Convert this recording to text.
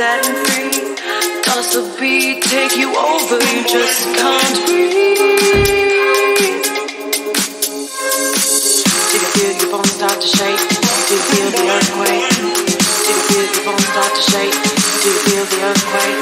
I'm free? Does the beat take you over? You just can't breathe. Do you feel your bones start to shake? Do you feel the earthquake? Do you feel your bones start to shake? Do you feel the earthquake?